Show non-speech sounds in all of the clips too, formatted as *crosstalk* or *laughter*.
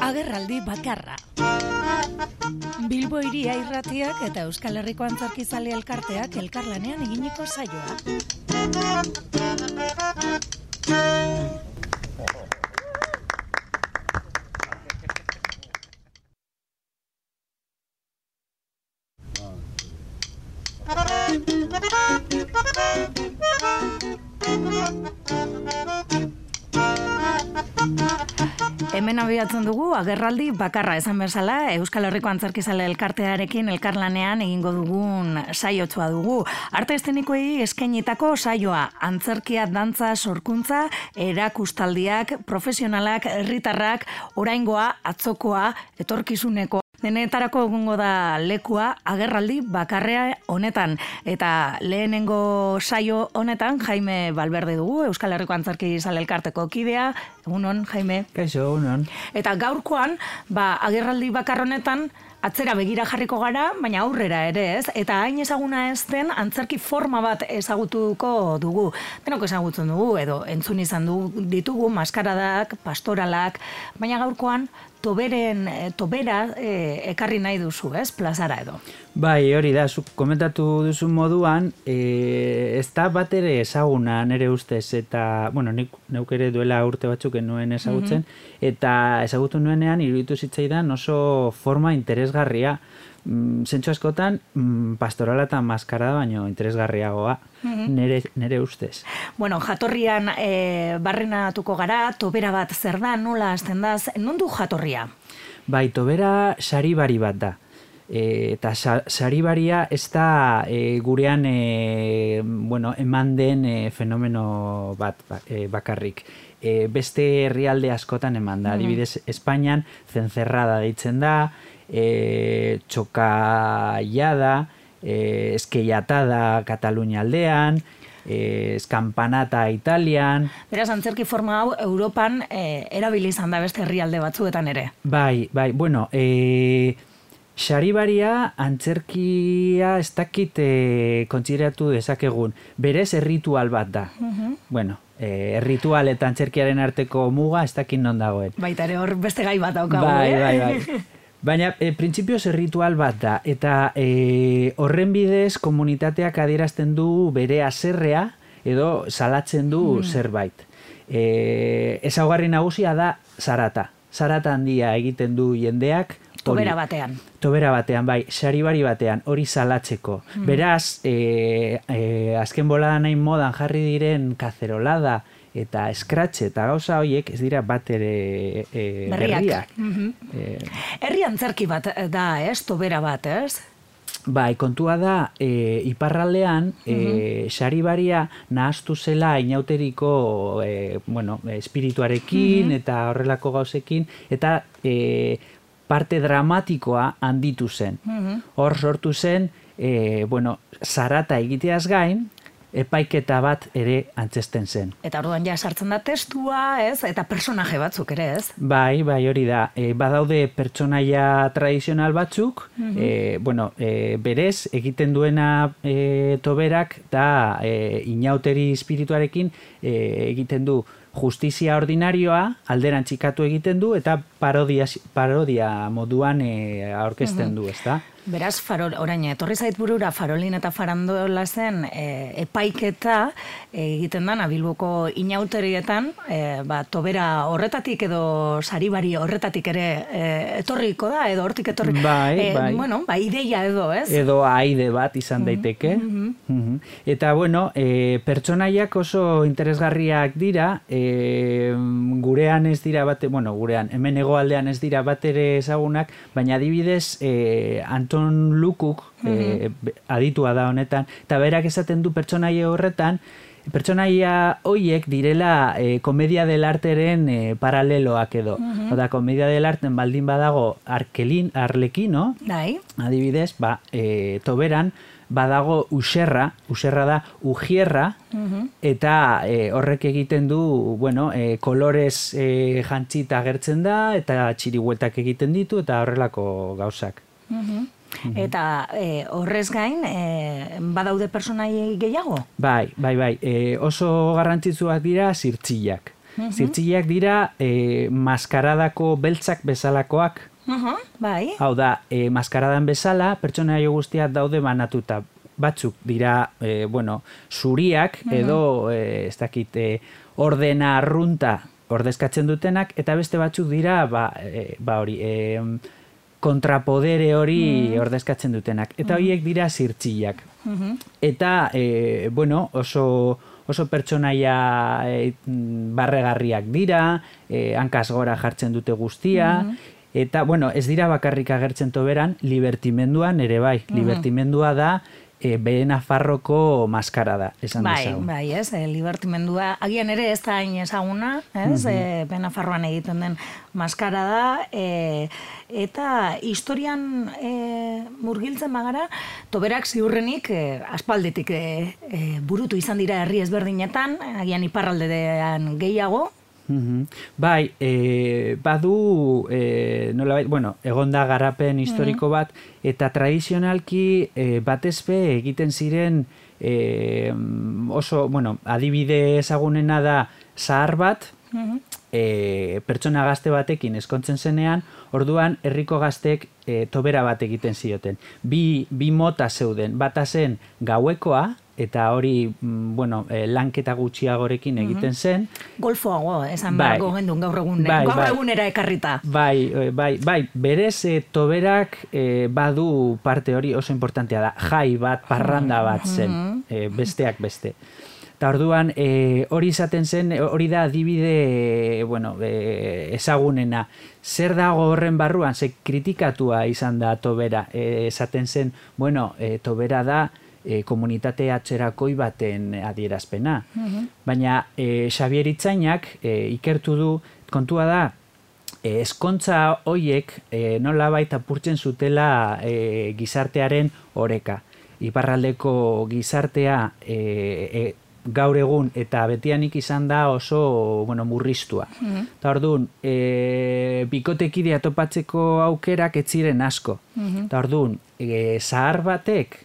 Agerraldi bakarra. Bilbo iria irratiak eta Euskal Herriko antzarkizale elkarteak elkarlanean eginiko saioa. Hemen abiatzen dugu agerraldi bakarra esan bezala Euskal Herriko Antzerkizale elkartearekin elkarlanean egingo dugun saiotsua dugu. Arte estenikoei eskainitako saioa antzerkia, dantza, sorkuntza, erakustaldiak, profesionalak, herritarrak, oraingoa, atzokoa, etorkizuneko Denetarako egungo da lekua agerraldi bakarrea honetan eta lehenengo saio honetan Jaime Balberde dugu Euskal Herriko Antzarki Izal elkarteko kidea. Egunon Jaime. Kaixo, egunon. Eta gaurkoan, ba agerraldi bakar honetan atzera begira jarriko gara, baina aurrera ere ez, eta hain ezaguna ez den antzerki forma bat ezagutuko dugu. Denok ezagutzen dugu, edo entzun izan du, ditugu, maskaradak, pastoralak, baina gaurkoan toberen, eh, tobera e, ekarri nahi duzu, ez, plazara edo. Bai, hori da, zuk komentatu duzu moduan, e, ez da bat ere ezaguna nere ustez, eta, bueno, nik neuk ere duela urte batzuk nuen ezagutzen, mhm. eta ezagutu nuenean, iruditu zitzaidan oso forma interesgarria, mm, zentsu askotan mm, pastorala eta maskara baino interesgarriagoa mhm. nere, nere ustez. Bueno, jatorrian e, barrenatuko gara, tobera bat zer da, nola azten da, non du jatorria? Bai, tobera saribari bat da. E, eta saribaria ez da e, gurean e, bueno, eman den e, fenomeno bat ba, e, bakarrik. E, beste herrialde askotan eman da. Mhm. Adibidez, Espainian zentzerrada deitzen da, e, txokaiada, e, eskeiatada Katalunia aldean, e, eskampanata Italian. Beraz, antzerki forma hau Europan e, erabilizan da beste herrialde batzuetan ere. Bai, bai, bueno, e, Xaribaria antzerkia ez dakit e, kontsideratu dezakegun. Berez erritual bat da. Uh Bueno, e, erritual eta antzerkiaren arteko muga ez dakit non dagoen. Baita ere hor beste gai bat daukagu. Bai, eh? bai, bai. *laughs* Baina, e, printzipioz ritual bat da, eta e, horren bidez komunitateak adierazten du bere aserrea edo salatzen du mm. zerbait. E, ezaugarri nagusia da zarata. Zarata handia egiten du jendeak. Tobera batean. Tobera batean, bai, saribari batean, hori salatzeko. Mm. Beraz, e, e, azken bolada nahi modan jarri diren kazerolada, eta eskratxe eta gauza horiek ez dira bat ere e, berriak. Mm Herri antzerki bat da, ez? Tobera bat, ez? Bai, kontua da, e, iparraldean, mm -hmm. saribaria nahaztu zela inauteriko e, bueno, espirituarekin eta horrelako gauzekin, eta e, parte dramatikoa handitu zen. Hor sortu zen, e, bueno, zarata egiteaz gain, epaiketa bat ere antzesten zen. Eta orduan ja sartzen da testua, ez? Eta personaje batzuk ere, ez? Bai, bai, hori da. E, badaude pertsonaia tradizional batzuk, mm bueno, e, berez, egiten duena e, toberak, da e, inauteri espirituarekin e, egiten du justizia ordinarioa alderan txikatu egiten du eta parodia, parodia moduan e, aurkezten du, ezta? Beraz, farol, orain, etorri zait burura farolin eta farandola zen e, epaiketa egiten dana bilboko inauterietan, e, ba, tobera horretatik edo saribari horretatik ere e, etorriko da, edo hortik etorri. Bai, e, bai. Bueno, ba, ideia edo, ez? Edo aide bat izan daiteke. Mm Eta, bueno, e, pertsonaiak oso interesgarriak dira, e, gurean ez dira bate, bueno, gurean, hemen egoaldean ez dira bat ere ezagunak, baina adibidez, e, Anton Lukuk e, aditua da honetan, eta berak esaten du pertsonaia horretan, pertsonaia hoiek direla e, komedia del arteren e, paraleloak edo. Mm Oda, komedia del arten baldin badago arkelin, arlekino, Dai. adibidez, ba, e, toberan, badago userra, userra da ujierra, eta horrek egiten du, bueno, e, kolorez e, jantzita agertzen da, eta txirihuetak egiten ditu, eta horrelako gauzak. Eta e, horrez gain, e, badaude personai gehiago? Bai, bai, bai. E, oso garrantzitsuak dira zirtxillak. Zirtxillak dira e, maskaradako beltzak bezalakoak. Uh bai. Hau da, e, maskaradan bezala, pertsona guztiak daude banatuta. Batzuk dira, e, bueno, zuriak edo, e, ez dakit, e, ordena arrunta ordezkatzen dutenak, eta beste batzuk dira, ba, e, ba hori, e, kontrapodere hori ordezkatzen dutenak. Eta horiek dira zirtxillak. Eta, e, bueno, oso oso pertsonaia e, barregarriak dira, e, hankaz gora jartzen dute guztia, eta, bueno, ez dira bakarrik agertzen toberan, libertimenduan ere bai. Libertimendua da, e, behen afarroko maskara da, esan Bai, dezagun. bai, ez, e, libertimendua, agian ere ez da hain ezaguna, ez, e, penafarroan egiten den maskara da, e, eta historian e, murgiltzen bagara, toberak ziurrenik e, aspaldetik e, e, burutu izan dira herri ezberdinetan, agian iparraldean gehiago, Mhm. Bai, e, badu, e, nola bueno, egonda garapen historiko bat, eta tradizionalki e, batezpe egiten ziren e, oso, bueno, adibide ezagunena da zahar bat, e, pertsona gazte batekin eskontzen zenean, orduan herriko gaztek e, tobera bat egiten zioten. Bi, bi mota zeuden, bata zen gauekoa, eta hori, mm, bueno, e, lanketa gutxiagorekin egiten zen, golfoago, esan Bai. beharko gendun gaur egun, Bai, gaur bai. egunera ekarrita. Bai, eh, bai, bai, berez e, toberak e, badu parte hori oso importantea da. Jai bat, parranda bat zen, e, besteak beste. Eta orduan, e, hori izaten zen, hori da adibide, bueno, e, ezagunena. Zer dago horren barruan, ze kritikatua izan da tobera. E, esaten zen, bueno, e, tobera da, e, komunitate atxerakoi baten adierazpena. Baina e, Xabier Itzainak e, ikertu du, kontua da, e, eskontza hoiek e, nola baita apurtzen zutela e, gizartearen oreka. Iparraldeko gizartea e, e, gaur egun eta betianik izan da oso bueno, murriztua. Eta orduan, e, bikotekidea topatzeko aukerak ez ziren asko. Eta orduan, e, zahar batek,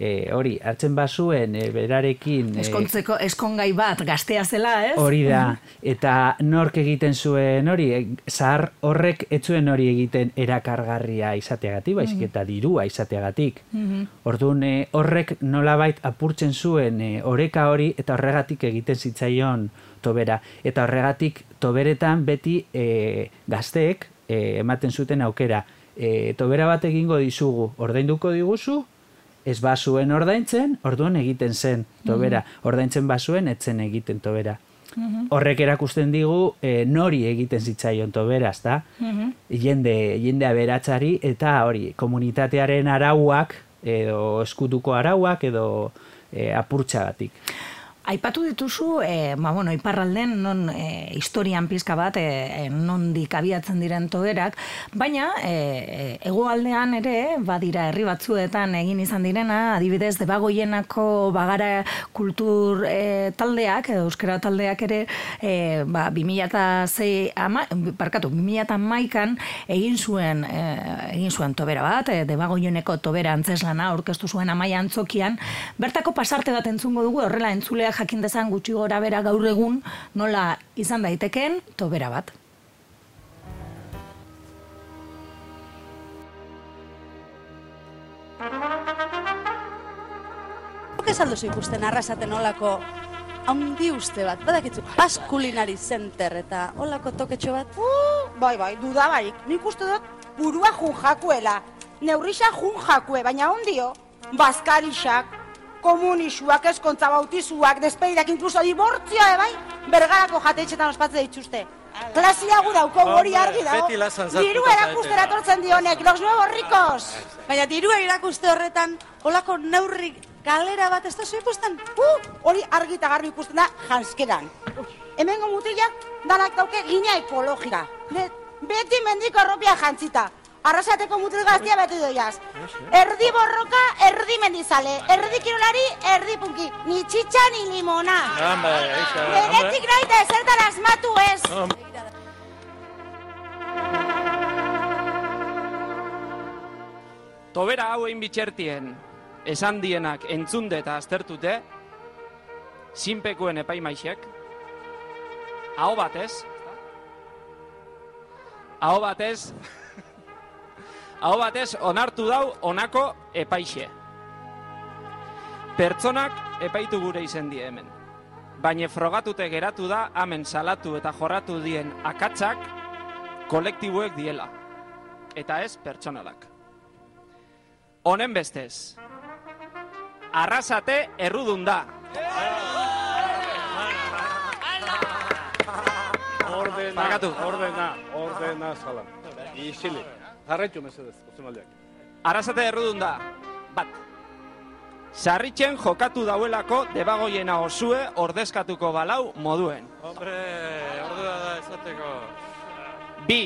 e, hori, hartzen bazuen e, berarekin... e, Eskontzeko, eskongai bat, gaztea zela, ez? Hori da, eta nork egiten zuen hori, e, zahar horrek ez zuen hori egiten erakargarria izateagatik, baizik eta dirua izateagatik. Orduan e, horrek nolabait apurtzen zuen e, oreka hori eta horregatik egiten zitzaion tobera. Eta horregatik toberetan beti e, gazteek e, ematen zuten aukera. E, tobera bat egingo dizugu, ordainduko diguzu, ez bazuen ordaintzen, orduan egiten zen tobera. Ordaintzen bazuen, etzen egiten tobera. Horrek erakusten digu e, nori egiten zitzaion tobera, ezta? Jende, jende aberatzari eta hori, komunitatearen arauak edo eskutuko arauak edo e, apurtxagatik. Aipatu dituzu, e, ba, bueno, iparralden non e, historian pizka bat, e, nondik abiatzen diren toberak, baina e, hegoaldean ere, badira herri batzuetan egin izan direna, adibidez, debagoienako bagara kultur e, taldeak, edo euskara taldeak ere, e, ba, 2006, ama, parkatu, 2008an egin zuen, e, egin zuen tobera bat, e, debagoieneko tobera antzeslana aurkeztu zuen amaia antzokian, bertako pasarte bat entzungo dugu, horrela entzuleak jakin dezan gutxi gora bera gaur egun nola izan daiteken tobera bat. Zuk esan duzu ikusten arrasaten olako handi uste bat, badakitzu, Pas Culinary Center eta olako toketxo bat. Uh, bai, bai, duda barik. Nik uste dut burua jun jakuela. Neurrisa jun jakue, baina ondio, bazkarixak, komunisuak, eskontza bautizuak, despedidak, inkluso dibortzioa, bai, bergarako jateitxetan ospatze dituzte. Klasia gu dauko hori argi dago. beti lazan sartuta Diru zaete. erakustera tortzen dionek, los nuevos ricos. Baina dirua irakuste horretan, olako neurri galera bat ez da ikusten? Uh, hori argi eta garbi ikusten da janskeran. Hemengo mutilak danak dauke gina ekologika. Beti mendiko arropia jantzita. Arrasateko mutil gaztia beti doiaz. Erdi borroka, erdi mendizale. Erdi kirolari, erdi punki. Ni txitxa, ni limona. Beretik nahi eta ezertan asmatu ez. Tobera hauen bitxertien esan dienak entzunde eta aztertute, zinpekuen epaimaixek, hau batez, hau batez, hau batez onartu dau onako epaixe. Pertsonak epaitu gure izen die hemen. Baina frogatute geratu da hemen salatu eta jorratu dien akatzak kolektibuek diela. Eta ez pertsonalak. Honen bestez, arrasate errudun da. Ordena, Barkatu. ordena, ordena sala. Isili. Jarraitu mesedez, ozemaldiak. Arrasate errudun da. Bat. Sarritzen jokatu dauelako debagoiena osue ordezkatuko balau moduen. Hombre, ordena da esateko. Bi.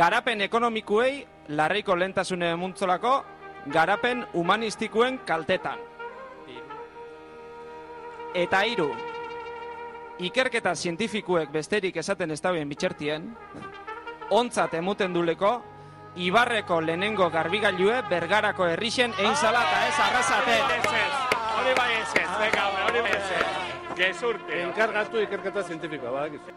Garapen ekonomikuei larreiko lentasune muntzolako garapen humanistikuen kaltetan. Eta hiru. Ikerketa zientifikuek besterik esaten ez dauen bitxertien, ontzat emuten duleko, Ibarreko lehenengo garbigailue bergarako herrixen egin zala eta ez arrasaten. Hori bai ez ez, hori bai ez ez. Gezurte. Enkargatu ikerketa zientifikoa, badakizu.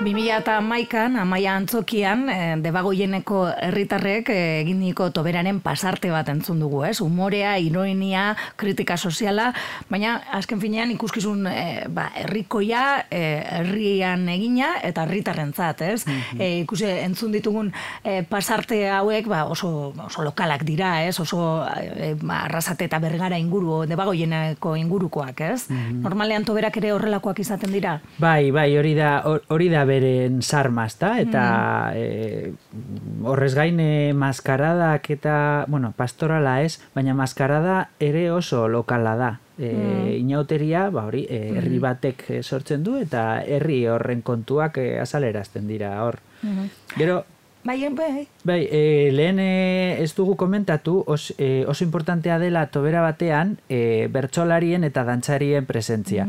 Bi mila eta amaikan, amaia antzokian, eh, debagoieneko herritarrek eh, eginiko toberaren pasarte bat entzun dugu, ez? Umorea, ironia, kritika soziala, baina azken finean ikuskizun eh, ba, herrikoia, eh, herrian egina eta herritarrentzat, ez? eh, ikusi entzun ditugun eh, pasarte hauek ba, oso, oso lokalak dira, ez? Oso eh, ba, arrasate eta bergara inguru, debagoieneko ingurukoak, ez? Normalean toberak ere horrelakoak izaten dira. Bai, bai, hori da, hor- hori da beren sarma, ezta? Eta e, horrez gain e, maskaradak eta, bueno, pastorala ez, baina maskarada ere oso lokala da. E, Inauteria, ba hori, e, herri batek e, sortzen du eta herri horren kontuak e, azalerazten dira hor. Gero, Bai, bai, Bai, e, lehen e, ez dugu komentatu, os, e, oso importantea dela tobera batean e, bertsolarien eta dantzarien presentzia.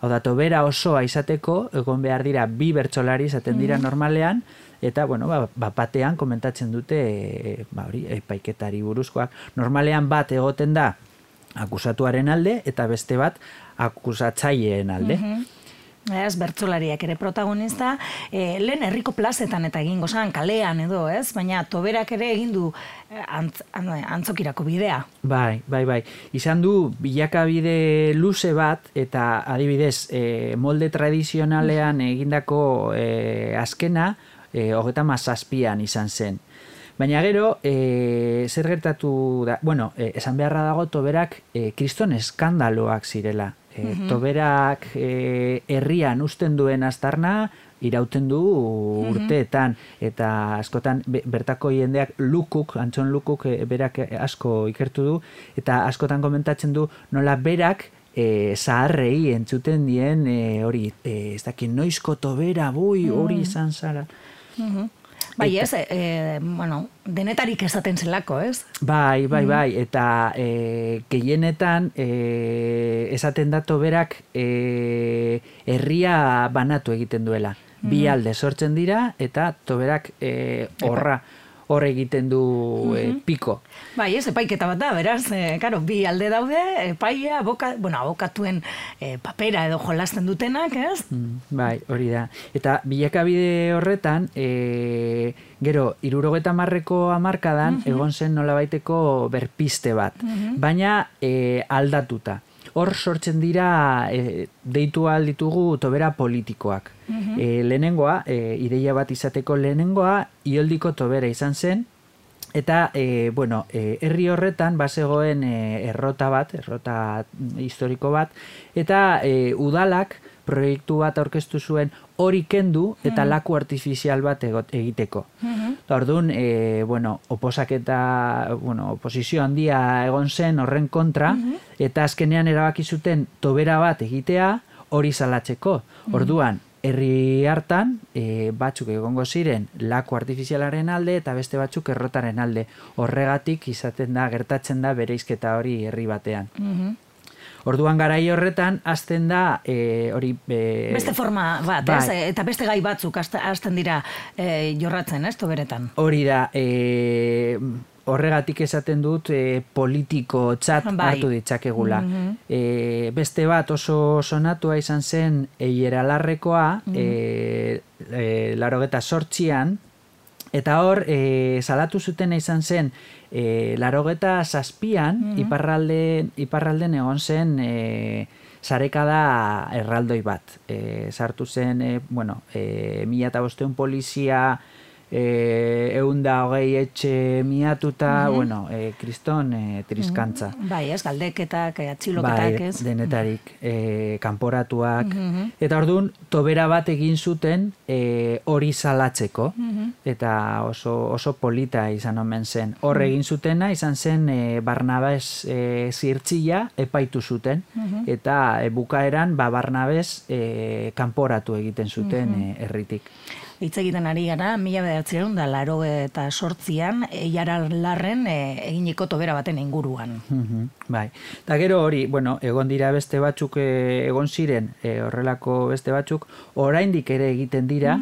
Hau da, tobera osoa izateko, egon behar dira bi bertsolari izaten dira normalean, eta, bueno, ba, ba, batean komentatzen dute, e, ba, hori, epaiketari buruzkoak. Normalean bat egoten da akusatuaren alde, eta beste bat akusatzaileen alde. Ez, bertsolariak ere protagonista, e, lehen herriko plazetan eta egingo zan, kalean edo, ez? Baina toberak ere egin du eh, antz, an- antzokirako bidea. Bai, bai, bai. Izan du bilakabide luze bat eta adibidez e, molde tradizionalean egindako e, azkena e, hogeta mazazpian izan zen. Baina gero, e, zer gertatu da, bueno, e, esan beharra dago toberak e, kriston eskandaloak zirela. E, Toberak e, herrian usten duen aztarna irauten du urteetan. Eta askotan be- bertako jendeak lukuk, antxon lukuk e, berak asko ikertu du. Eta askotan komentatzen du nola berak e, zaharrei entzuten dien e, hori, e, ez dakit noizko tobera, bui, hori izan zara. Bai, ez, e, e, bueno, denetarik esaten zelako, ez? Bai, bai, bai, eta e, gehienetan e, esaten datu berak e, herria banatu egiten duela. Bi alde sortzen dira eta toberak e, horra hor egiten du e, piko. Bai, ez, epaiketa bat da, beraz, e, karo, bi alde daude, epaia, aboka, bueno, abokatuen e, papera edo jolasten dutenak, ez? Mm, Bai, hori da. Eta bilakabide horretan, e, gero, irurogeta marreko amarkadan, egon zen nolabaiteko berpiste bat. Baina e, aldatuta. Hor sortzen dira e, deitu ahal ditugu tobera politikoak. e, lehenengoa, e, ideia bat izateko lehenengoa, ioldiko tobera izan zen, Eta, e, bueno, e, herri horretan bazegoen e, errota bat, errota historiko bat, eta e, udalak proiektu bat aurkeztu zuen hori kendu eta laku artifizial bat egiteko. Eta Orduan, e, bueno, oposak eta, bueno, oposizio handia egon zen horren kontra, eta azkenean erabaki zuten tobera bat egitea hori salatzeko. Orduan, herri hartan e, batzuk egongo ziren laku artifizialaren alde eta beste batzuk errotaren alde. Horregatik izaten da, gertatzen da bereizketa hori herri batean. Mhm. Orduan garai horretan hasten da e, hori e, Beste forma bat, bai. ez? Eta beste gai batzuk hasten dira e, jorratzen, ez, toberetan. Hori da, e, horregatik esaten dut e, politiko txat Bai. hartu ditzakegula. Mhm. e, beste bat oso sonatua izan zen eieralarrekoa, Mhm. e, e, larogeta sortzian, eta hor, e, salatu zuten izan zen, e, larogeta zazpian, Mhm. iparralden, iparralden egon zen, e, sarekada erraldoi bat. E, sartu zen, e, bueno, e, mila eta bosteun polizia, e, eunda hogei etxe miatuta, Mhm. bueno, e, kriston e, triskantza. Bai, ez, galdeketak, eh, atxiloketak, Bai, ez? denetarik, e, kanporatuak. Mhm. Eta orduan, tobera bat egin zuten e, hori salatzeko. Eta oso, oso polita izan omen zen. Hor egin zutena izan zen e, Barnabes e, zirtzila epaitu zuten. Mhm. Eta e, bukaeran, ba, Barnabes e, kanporatu egiten zuten Mhm. e, herritik. Hitz egiten ari gara, mila bederatzerun da laro eta sortzian, eiara larren e, eginiko tobera baten inguruan. Mhm, Bai. Eta gero hori, bueno, egon dira beste batzuk eh, egon ziren, eh, horrelako beste batzuk, oraindik ere egiten dira,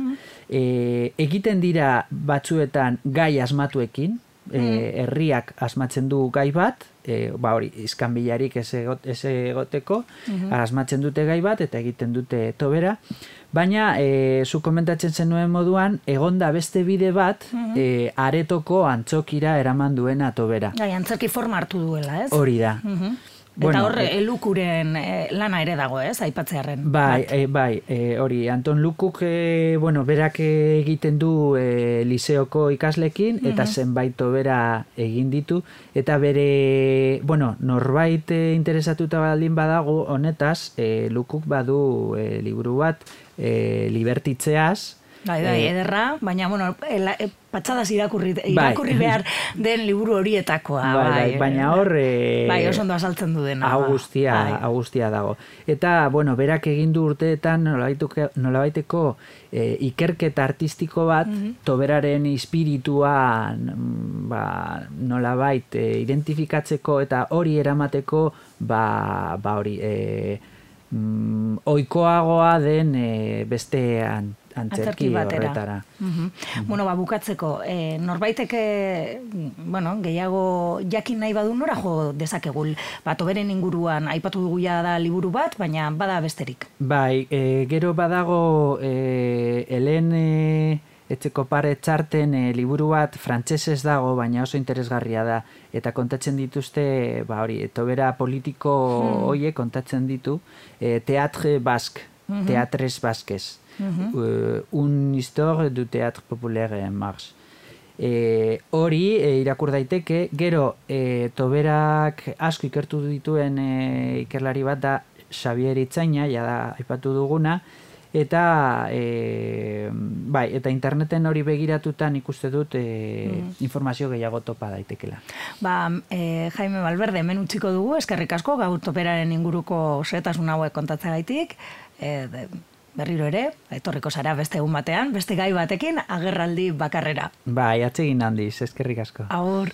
eh, egiten dira batzuetan gai asmatuekin, eh, herriak asmatzen du gai bat, eh, ba hori, iskanbilarik ez, egot, ez egoteko, asmatzen dute gai bat eta egiten dute tobera, baina eh, zu komentatzen zenuen moduan, egonda beste bide bat, eh, aretoko antzokira eraman duena tobera. Gai, antzerki forma hartu duela, ez? Hori da. Mhm. Bueno, Eta hor, eh, elukuren eh, lana ere dago, ez, aipatzearen. Bai, e, bai, e, hori, Anton Lukuk, e, bueno, berak egiten du e, liseoko ikaslekin, eta zenbait bera egin ditu, eta bere, bueno, norbait interesatuta baldin badago honetaz, e, Lukuk badu e, liburu bat, e, libertitzeaz, Bai, bai, Eh, ederra, baina, bueno, ela, e, patxadas irakurri, Bai. irakurri behar *laughs* den liburu horietakoa. bai, bai, baina hor... E, Bai, oso ondo azaltzen du dena. hau ba. Bai. hau guztia dago. Eta, bueno, berak egin du urteetan nolabaiteko e, ikerketa artistiko bat, Mhm. toberaren espiritua mm, ba, nolabait e, identifikatzeko eta hori eramateko, ba, ba hori, e, mm, oikoagoa den e, antzerki, horretara. Mhm. Bueno, ba, bukatzeko, e, norbaiteke, bueno, gehiago jakin nahi badu nora jo dezakegu. Ba, toberen inguruan aipatu dugu ja da liburu bat, baina bada besterik. Bai, e, gero badago e, helen e, etxeko pare txarten e, liburu bat frantsesez dago, baina oso interesgarria da. Eta kontatzen dituzte, ba hori, tobera politiko hoiek kontatzen ditu, e, teatre bask, teatres baskez. Eh, un histoire du théâtre populaire en marche. E, hori e, irakur daiteke, gero e, toberak asko ikertu dituen e, ikerlari bat da Xavier Itzaina, ja da aipatu duguna, eta e, bai, eta interneten hori begiratutan ikuste dut e, informazio gehiago topa daitekela. Ba, e, Jaime Valverde hemen utziko dugu, eskerrik asko, gaur toperaren inguruko setasun hauek kontatzegaitik, e, de, berriro ere, etorriko zara beste egun batean, beste gai batekin, agerraldi bakarrera. Bai, atsegin handiz, eskerrik asko. Agur.